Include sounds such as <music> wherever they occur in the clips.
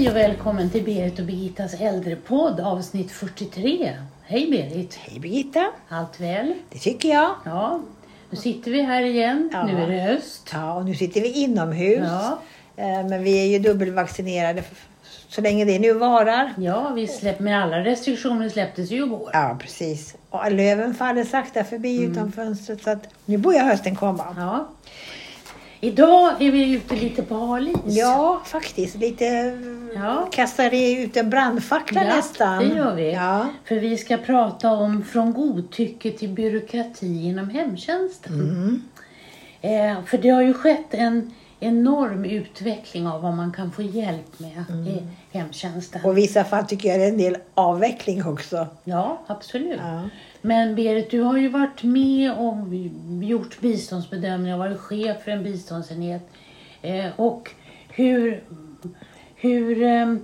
Hej och välkommen till Berit och Birgittas äldrepodd avsnitt 43. Hej Berit! Hej Birgitta! Allt väl? Det tycker jag. Ja, nu sitter vi här igen. Ja. Nu är det höst. Ja, och nu sitter vi inomhus. Ja, Eh, Men vi är ju dubbelvaccinerade så länge det nu varar. ja vi släpp, med alla restriktioner släpptes ju igår. Ja, precis. Och löven faller sakta förbi utom fönstret så att nu börjar hösten komma. Ja. Idag är vi ute lite på hal is. Ja, faktiskt. Lite Ja. kastar ut en brandfackla Ja, nästan. det gör vi. Ja. För vi ska prata om från godtycke till byråkrati inom hemtjänsten. Mm. Eh, för det har ju skett en enorm utveckling av vad man kan få hjälp med i hemtjänsten. Och i vissa fall tycker jag det är en del avveckling också. Ja, absolut. Ja. Men Berit, du har ju varit med och gjort biståndsbedömningar, varit chef för en biståndsenhet. Eh, och hur... hur eh,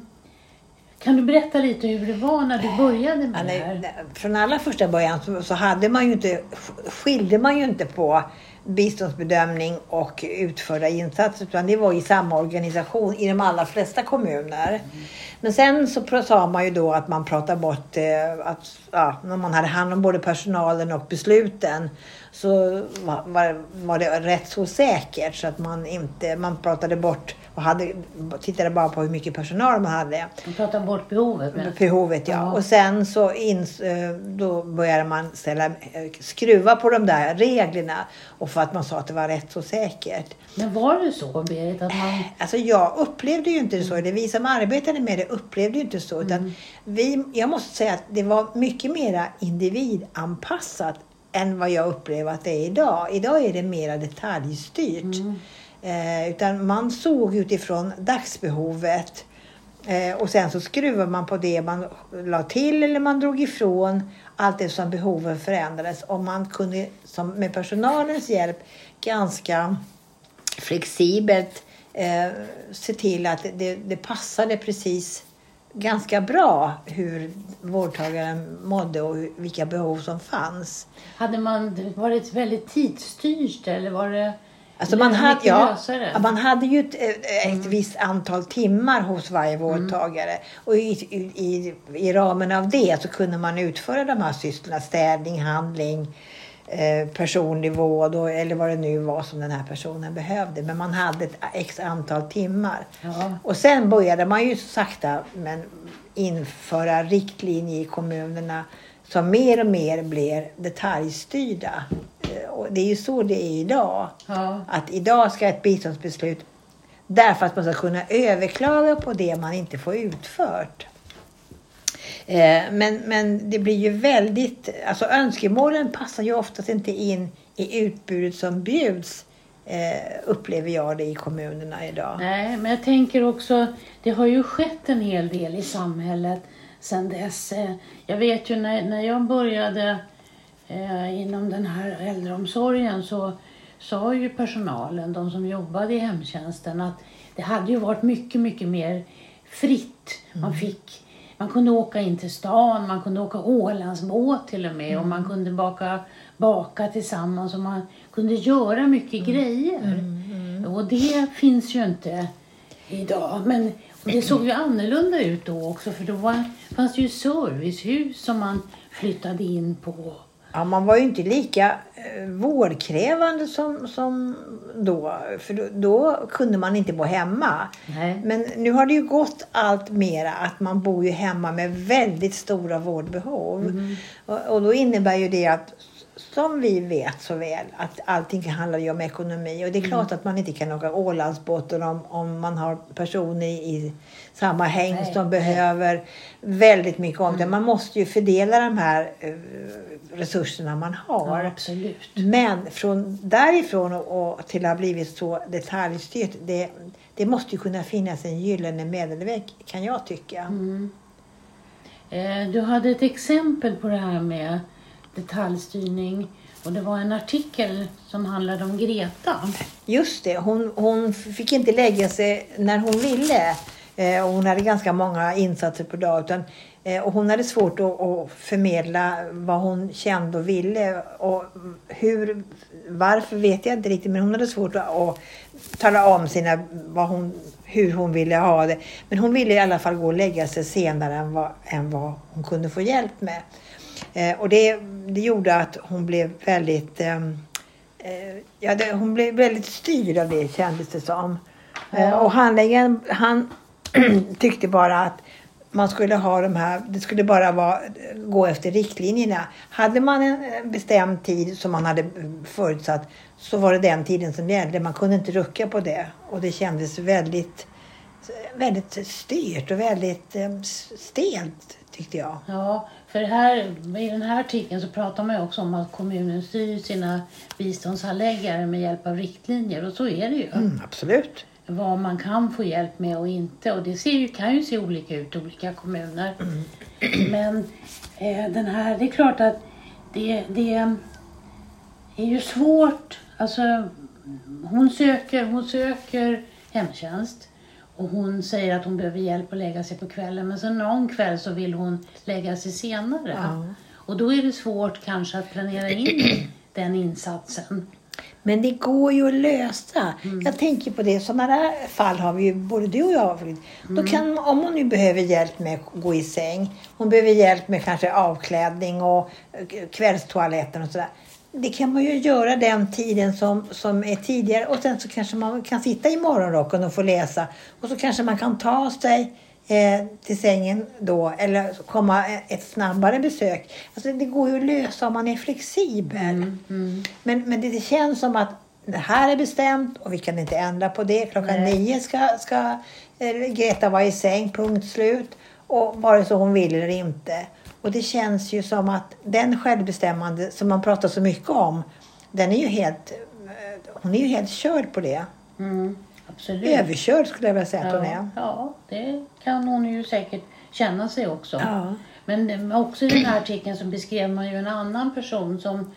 kan du berätta lite hur det var när du började med det här? från allra första början så, så hade man ju inte, skilde man ju inte på biståndsbedömning och utförda insatser utan det var i samma organisation i de allra flesta kommuner. Men sen så sa man ju då att man pratade bort eh, att ja, när man hade hand om både personalen och besluten så var, var, det rätt så säkert så att man inte, man pratade bort och hade, tittade bara på hur mycket personal man hade. Du pratar bort behovet. Men... Behovet ja. Ja. Och sen så ins, eh, då började man ställa, eh, skruva på de där reglerna. Och för att man sa att det var rätt så säkert. men var det så Berit att man... Alltså jag upplevde ju inte så. Det vi som arbetade med det upplevde ju inte så. Utan vi, jag måste säga att det var mycket mera individanpassat än vad jag upplever att det är idag. Idag är det mera detaljstyrt. Eh, utan man såg utifrån dagsbehovet. Eh, och sen så skruvar man på det man la till eller man drog ifrån allt det som behoven förändrades. Och man kunde som med personalens hjälp ganska flexibelt eh, se till att det, det passade precis ganska bra hur vårdtagaren mådde och vilka behov som fanns. Hade man varit väldigt tidsstyrt eller var det Alltså man, hade, ja, man hade ju ett, ett visst antal timmar hos varje vårdtagare. Och i, i, i, i ramen av det så kunde man utföra de här sysslorna. Städning, handling, eh, personlig vård och, eller vad det nu var som den här personen behövde. Men man hade ett x antal timmar. Ja. Och sen började man ju sakta men införa riktlinjer i kommunerna som mer och mer blir detaljstyrda. Det är ju så det är idag. Ja. Att idag ska ett biståndsbeslut därför att man ska kunna överklaga på det man inte får utfört. Eh, Men, men det blir ju väldigt, alltså önskemålen passar ju oftast inte in i utbudet som bjuds. eh, Upplever jag det i kommunerna idag. Nej, men jag tänker också, det har ju skett en hel del i samhället sedan dess. Eh, Jag vet ju när, när jag började eh, inom den här äldreomsorgen så sa ju personalen, de som jobbade i hemtjänsten, att det hade ju varit mycket, mycket mer fritt. Man fick man kunde åka in till stan, man kunde åka Ålandsbåt till och med och man kunde baka, baka tillsammans och man kunde göra mycket grejer. Och det finns ju inte idag. Men det såg ju annorlunda ut då också för då var, fanns det ju servicehus som man flyttade in på. Ja, man var ju inte lika eh, vårdkrävande som, som då. För då, då kunde man inte bo hemma. Nej. Men nu har det ju gått allt mera att man bor ju hemma med väldigt stora vårdbehov. Och, och då innebär ju det att som vi vet så väl att allting handlar ju om ekonomi och det är klart att man inte kan åka Ålandsbåten om, om man har personer i samma häng som behöver väldigt mycket om det. Man måste ju fördela de här eh, resurserna man har. Ja, absolut. Men från därifrån och, och till att ha blivit så detaljstyrt, det, det måste ju kunna finnas en gyllene medelväg kan jag tycka. Mm. Eh, Du hade ett exempel på det här med detaljstyrning och det var en artikel som handlade om Greta. Just det, hon, hon fick inte lägga sig när hon ville. Eh, och hon hade ganska många insatser per dag. Utan, och hon hade svårt att, förmedla vad hon kände och ville. Och hur, varför vet jag inte riktigt, men hon hade svårt att, tala om sina, vad hon hur hon ville ha det. Men hon ville i alla fall gå och lägga sig senare än vad, än vad hon kunde få hjälp med. Eh, och det, det gjorde att hon blev väldigt ehm, eh, ja, det, hon blev väldigt styrd av det kändes det som. Eh, Ja. och handläggaren han <clears throat> tyckte bara att man skulle ha de här, det skulle bara vara, gå efter riktlinjerna. Hade man en bestämd tid som man hade förutsatt så var det den tiden som gällde. Man kunde inte rucka på det. Och det kändes väldigt, väldigt styrt och väldigt eh, stelt tyckte jag. Ja, för här, i den här artikeln så pratar man ju också om att kommunen styr sina biståndshandläggare med hjälp av riktlinjer och så är det ju. Mm, absolut. Vad man kan få hjälp med och inte och det ser ju, kan ju se olika ut i olika kommuner. Men eh, den här, det är klart att det, det är ju svårt. Alltså, hon söker, hon söker hemtjänst och hon säger att hon behöver hjälp att lägga sig på kvällen men sen någon kväll så vill hon lägga sig senare. Ja. Och då är det svårt kanske att planera in den insatsen. Men det går ju att lösa. Jag tänker på det, sådana där fall har vi ju både du och jag. Frid. Då kan, om hon nu behöver hjälp med att gå i säng, hon behöver hjälp med kanske avklädning och eh, kvällstoaletten och sådär. Det kan man ju göra den tiden som, som är tidigare och sen så kanske man kan sitta i morgonrocken och få läsa och så kanske man kan ta sig eh, till sängen då eller komma ett snabbare besök. Alltså det går ju att lösa om man är flexibel. Men, men det känns som att det här är bestämt och vi kan inte ändra på det. Klockan Nej. nio ska, ska eh, Greta vara i säng, punkt slut. Och vare sig hon vill eller inte. Och det känns ju som att den självbestämmande som man pratar så mycket om, den är ju helt, eh, hon är ju helt körd på det. Mm, absolut. Överkörd skulle jag vilja säga att hon Ja, är. ja, det kan hon ju säkert känna sig också. Ja. Men också i den här artikeln så beskrev man ju en annan person som,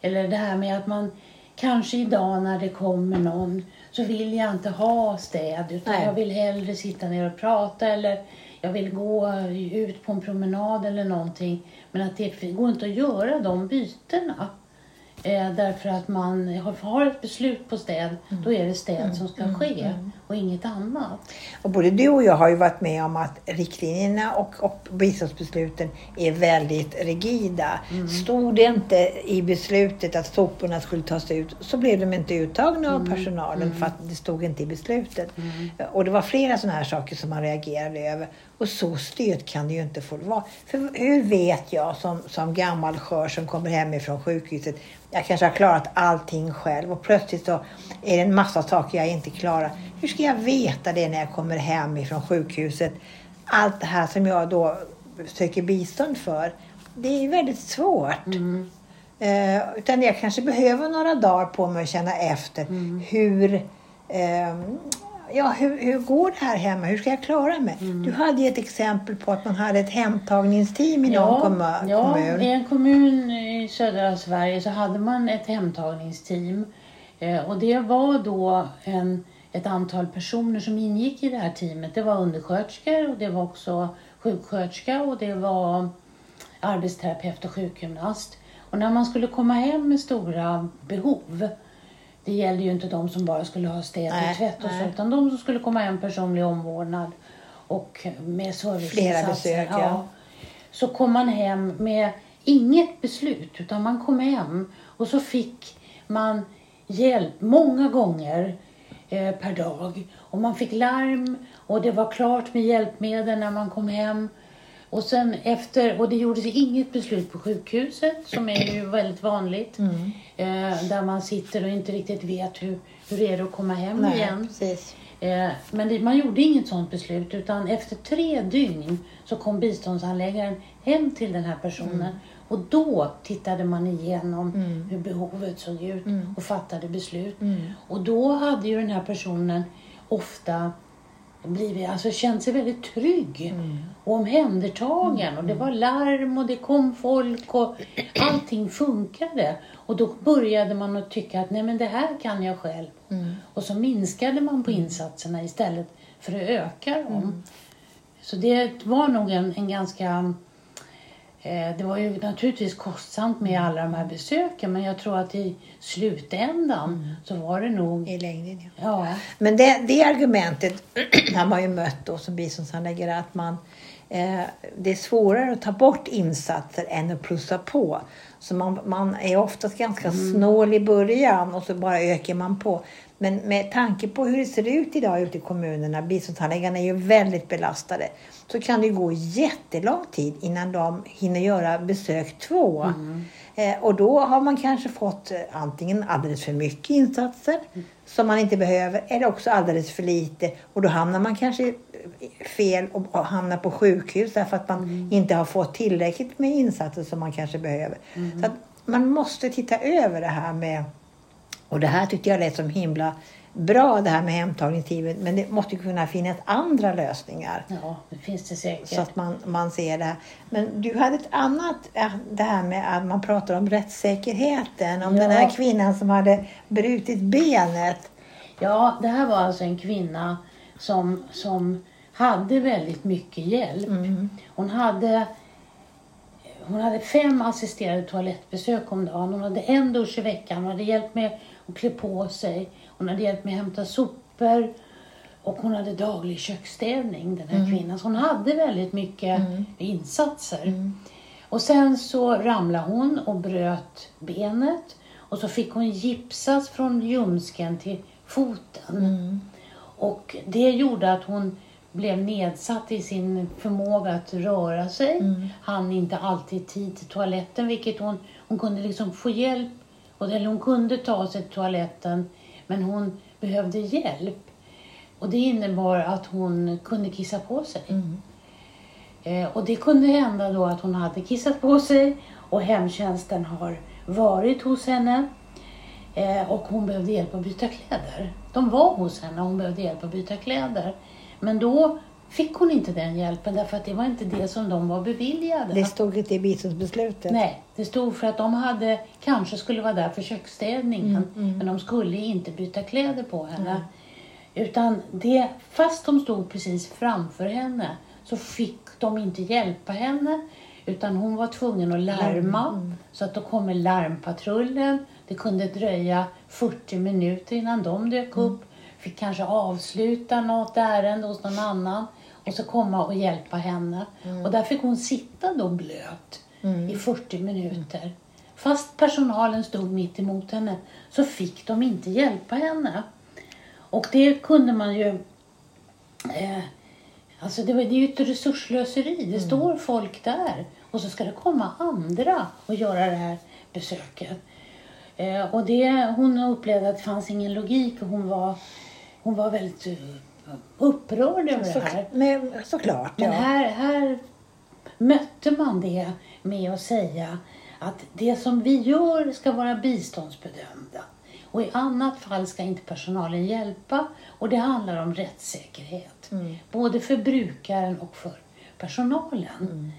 eller det här med att man kanske idag när det kommer någon så vill jag inte ha städ utan Nej. jag vill hellre sitta ner och prata eller jag vill gå ut på en promenad eller någonting. Men att det går inte att göra de bytena. Eh, därför att man har, har ett beslut på städ, då är det städ som ska ske och inget annat. Och både du och jag har ju varit med om att riktlinjerna och, och biståndsbesluten är väldigt rigida. Stod det inte i beslutet att soporna skulle tas ut så blev de inte uttagna av personalen för att det stod inte i beslutet. Och det var flera sådana här saker som man reagerade över. Och så styrt kan det ju inte få vara. För hur vet jag som, som gammal skör som kommer hem ifrån sjukhuset, jag kanske har klarat allting själv och plötsligt så är det en massa saker jag inte klarar. Hur ska jag veta det när jag kommer hem ifrån sjukhuset? Allt det här som jag då söker bistånd för. Det är väldigt svårt. Eh, utan jag kanske behöver några dagar på mig att känna efter hur, ehm, ja, hur, hur går det här hemma? Hur ska jag klara mig? Du hade ju ett exempel på att man hade ett hemtagningsteam i någon kommu- ja, kommun. i en kommun i södra Sverige så hade man ett hemtagningsteam. Eh, och det var då en, ett antal personer som ingick i det här teamet. Det var undersköterskor och det var också sjuksköterska och det var arbetsterapeut och sjukgymnast. Och när man skulle komma hem med stora behov, det gällde ju inte de som bara skulle ha städ Nej, och tvätt och så, utan de som skulle komma hem personlig omvårdnad och med serviceinsatser. Flera besök, ja. Så kom man hem med inget beslut, utan man kom hem och så fick man hjälp många gånger eh, per dag. Och man fick larm och det var klart med hjälpmedel när man kom hem. Och sen efter, och det gjordes inget beslut på sjukhuset som är ju väldigt vanligt. Eh, där man sitter och inte riktigt vet hur, hur är det att komma hem Nej, igen. precis. Eh, Men det, man gjorde inget sådant beslut utan efter tre dygn så kom biståndshandläggaren hem till den här personen och då tittade man igenom hur behovet såg ut och fattade beslut. Och då hade ju den här personen ofta blivit, alltså känt sig väldigt trygg och omhändertagen och det var larm och det kom folk och allting funkade. Och då började man att tycka att nej men det här kan jag själv. Och så minskade man på insatserna istället för att öka dem. Så det var nog en, en ganska Det var ju naturligtvis kostsamt med alla de här besöken men jag tror att i slutändan så var det nog... I längden, ja. Ja, Men det, det argumentet <clears throat> har man ju mött då som biståndshandläggare att man eh, det är svårare att ta bort insatser än att plussa på. Så man, man är oftast ganska snål i början och så bara ökar man på. Men med tanke på hur det ser ut idag ute i kommunerna, biståndshandläggarna är ju väldigt belastade, så kan det gå jättelång tid innan de hinner göra besök två. Eh, och då har man kanske fått eh, antingen alldeles för mycket insatser som man inte behöver eller också alldeles för lite. Och då hamnar man kanske eh, fel och hamnar på sjukhus därför att man inte har fått tillräckligt med insatser som man kanske behöver. Så att man måste titta över det här med och det här tyckte jag lät som himla bra det här med hemtagningsteamet. Men det måste ju kunna finnas andra lösningar. ja det finns det säkert. Så att man, man ser det här. Men du hade ett annat, det här med att man pratar om rättssäkerheten. Om Ja. den här kvinnan som hade brutit benet. Ja, det här var alltså en kvinna som, som hade väldigt mycket hjälp. Hon, hade, hon hade fem assisterade toalettbesök om dagen. Hon hade en dusch i veckan. Hon hade hjälp med att klä på sig. Hon hade hjälp med att hämta sopor. Och hon hade daglig köksstädning, den här kvinnan. Så hon hade väldigt mycket insatser. Och sen så ramlade hon och bröt benet. Och så fick hon gipsas från ljumsken till foten. Och det gjorde att hon blev nedsatt i sin förmåga att röra sig. Han inte alltid tid till toaletten, vilket hon, hon kunde liksom få hjälp. Och, eller hon kunde ta sig till toaletten, men hon behövde hjälp. Och det innebar att hon kunde kissa på sig. Eh, och det kunde hända då att hon hade kissat på sig och hemtjänsten har varit hos henne. Eh, och hon behövde hjälp att byta kläder. De var hos henne och hon behövde hjälp att byta kläder. Men då fick hon inte den hjälpen därför att det var inte det som de var beviljade. Det stod inte i biståndsbeslutet. Nej, det stod för att de hade, kanske skulle vara där för köksstädningen, men de skulle inte byta kläder på henne. Utan det, fast de stod precis framför henne så fick de inte hjälpa henne. Utan hon var tvungen att larma. Så att då kommer larmpatrullen. Det kunde dröja 40 minuter innan de dök upp. Fick kanske avsluta något ärende hos någon annan. Och så komma och hjälpa henne. Och där fick hon sitta då blöt i 40 minuter. Fast personalen stod mitt emot henne så fick de inte hjälpa henne. Och det kunde man ju... Eh, alltså det, var, det är ju ett resurslöseri. Det står folk där och så ska det komma andra och göra det här besöket. Eh, och det, hon upplevde att det fanns ingen logik och hon var, hon var väldigt eh, upprörd över Så, det här. men, såklart, Men ja. här, här mötte man det med att säga att det som vi gör ska vara biståndsbedömda. Och i annat fall ska inte personalen hjälpa. Och det handlar om rättssäkerhet. Både för brukaren och för personalen.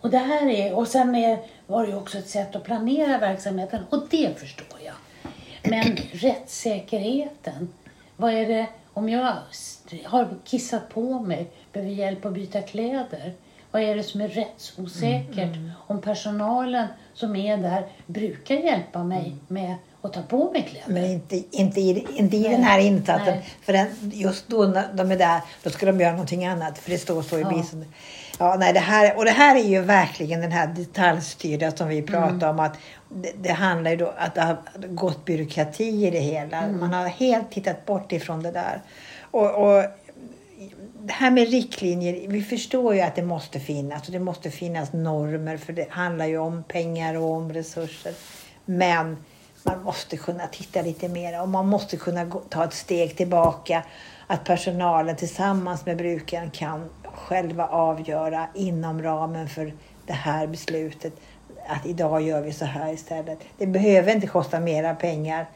Och det här är, och sen är, var det ju också ett sätt att planera verksamheten och det förstår jag. Men rättssäkerheten, vad är det om jag har kissat på mig, behöver hjälp att byta kläder? Vad är det som är rättsosäkert om personalen som är där brukar hjälpa mig med att ta på mig kläder? Men inte, inte i, inte i Nej. den här insatsen. Nej. För den, just då när de är där, då ska de göra någonting annat. För det står så i Ja. biståndet. Ja, nej, det här, och det här är ju verkligen den här detaljstyrda som vi pratar Mm. om. att det, det handlar ju då att det har gått byråkrati i det hela. Mm. Man har helt tittat bort ifrån det där. Och, och det här med riktlinjer, vi förstår ju att det måste finnas och det måste finnas normer för det handlar ju om pengar och om resurser. Men man måste kunna titta lite mer och man måste kunna ta ett steg tillbaka. Att personalen tillsammans med brukaren kan själva avgöra inom ramen för det här beslutet att idag gör vi så här istället. Det behöver inte kosta mera pengar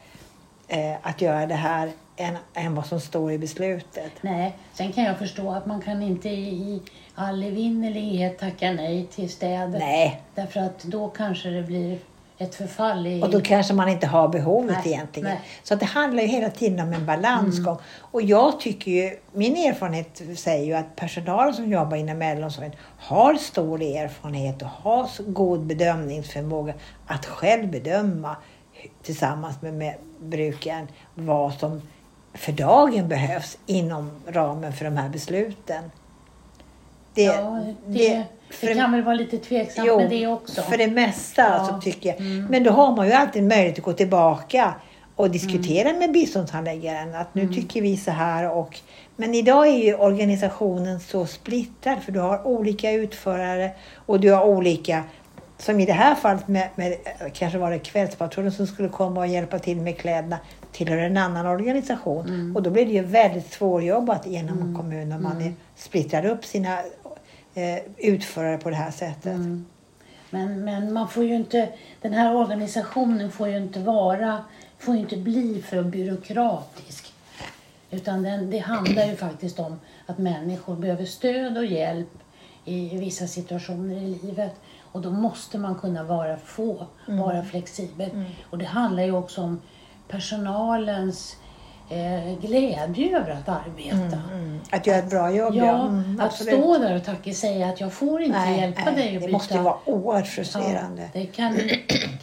eh, att göra det här än, än vad som står i beslutet. Nej, sen kan jag förstå att man kan inte i, all evinnerlighet tacka nej till städer. Nej, Därför att då kanske det blir ett förfall i... Och då kanske man inte har behovet Nej, egentligen. nej. Så att det handlar ju hela tiden om en balansgång. Och jag tycker ju, min erfarenhet säger ju att personal som jobbar inom äldreomsorgen har stor erfarenhet och har god bedömningsförmåga att själv bedöma tillsammans med, med brukaren vad som för dagen behövs inom ramen för de här besluten. Det, ja, det, för det kan väl vara lite tveksamt Jo, med det också. för det mesta Ja. så tycker jag. Mm. Men då har man ju alltid möjlighet att gå tillbaka och diskutera Mm. med biståndshandläggaren att nu tycker vi så här. Och, men idag är ju organisationen så splittrad för du har olika utförare och du har olika som i det här fallet med, med kanske var det Kvällspatrullen som skulle komma och hjälpa till med kläderna tillhör en annan organisation. Mm. Och då blir det ju väldigt svårjobbat inom kommunen om man är, splittrar upp sina eh, utförare på det här sättet. Mm. Men, men man får ju inte, den här organisationen får ju inte vara, får inte bli för byråkratisk. Utan den, det handlar ju faktiskt om att människor behöver stöd och hjälp i vissa situationer i livet. Och då måste man kunna vara, få vara flexibel. Och det handlar ju också om personalens eh, glädje över att arbeta. Mm. Att göra ett bra jobb, Ja, ja. Mm, att absolut. stå där och tacka säga att jag får inte Nej, hjälpa nej, dig att det byta. måste ju vara oerhört Ja, frustrerande. det kan,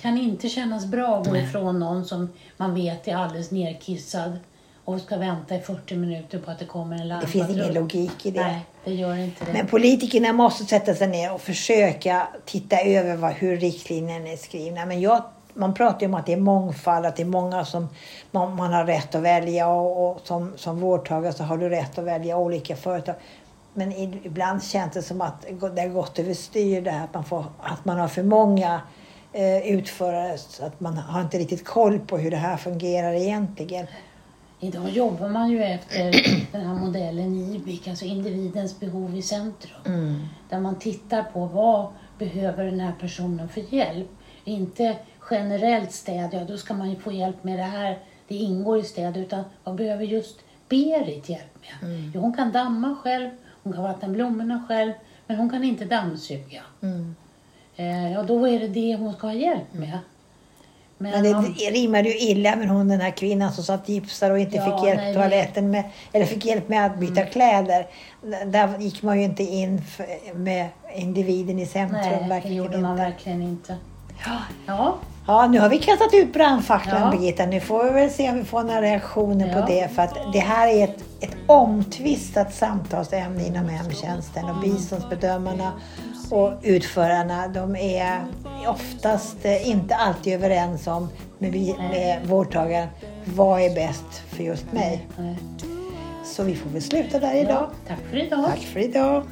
kan inte kännas bra att gå ifrån någon som man vet är alldeles nerkissad och ska vänta i 40 minuter på att det kommer en Det larmpatrull. finns ingen logik i det. Nej, det gör inte det. Men politikerna måste sätta sig ner och försöka titta över vad, hur riktlinjerna är skrivna. Men jag, man pratar ju om att det är mångfald, att det är många som man, man har rätt att välja och, och som, som vårdtagare så har du rätt att välja olika företag. Men ibland känns det som att det har gått överstyr det här att man, får, att man har för många eh, utförare så att man har inte riktigt koll på hur det här fungerar egentligen. Idag jobbar man ju efter <clears throat> den här modellen IBIC, alltså individens behov i centrum. Mm. Där man tittar på vad behöver den här personen för hjälp. Inte generellt städ, ja då ska man ju få hjälp med det här, det ingår i städ. Utan vad behöver just Berit hjälp med? Mm. Jo, hon kan damma själv, hon kan vattna blommorna själv, men hon kan inte dammsuga. Mm. Eh, ja, då är det det hon ska ha hjälp med. Men, Men det man- rimmade ju illa med hon den här kvinnan som satt gipsad och inte Ja, fick hjälp nej, toaletten med, eller fick hjälp med att byta kläder. Där gick man ju inte in med individen i centrum. nej, det verkligen gjorde man inte. verkligen inte. Ja. Ja, Ja, nu har vi kastat ut brandfacklan Ja. Birgitta. Nu får vi väl se om vi får några reaktioner Ja. på det. För att det här är ett, ett omtvistat samtalsämne inom hemtjänsten. Och biståndsbedömarna och utförarna, de är oftast eh, inte alltid överens om med, med vårdtagaren, vad är bäst för just mig? nej. Så vi får väl sluta där idag. Ja, tack för idag. Tack för idag.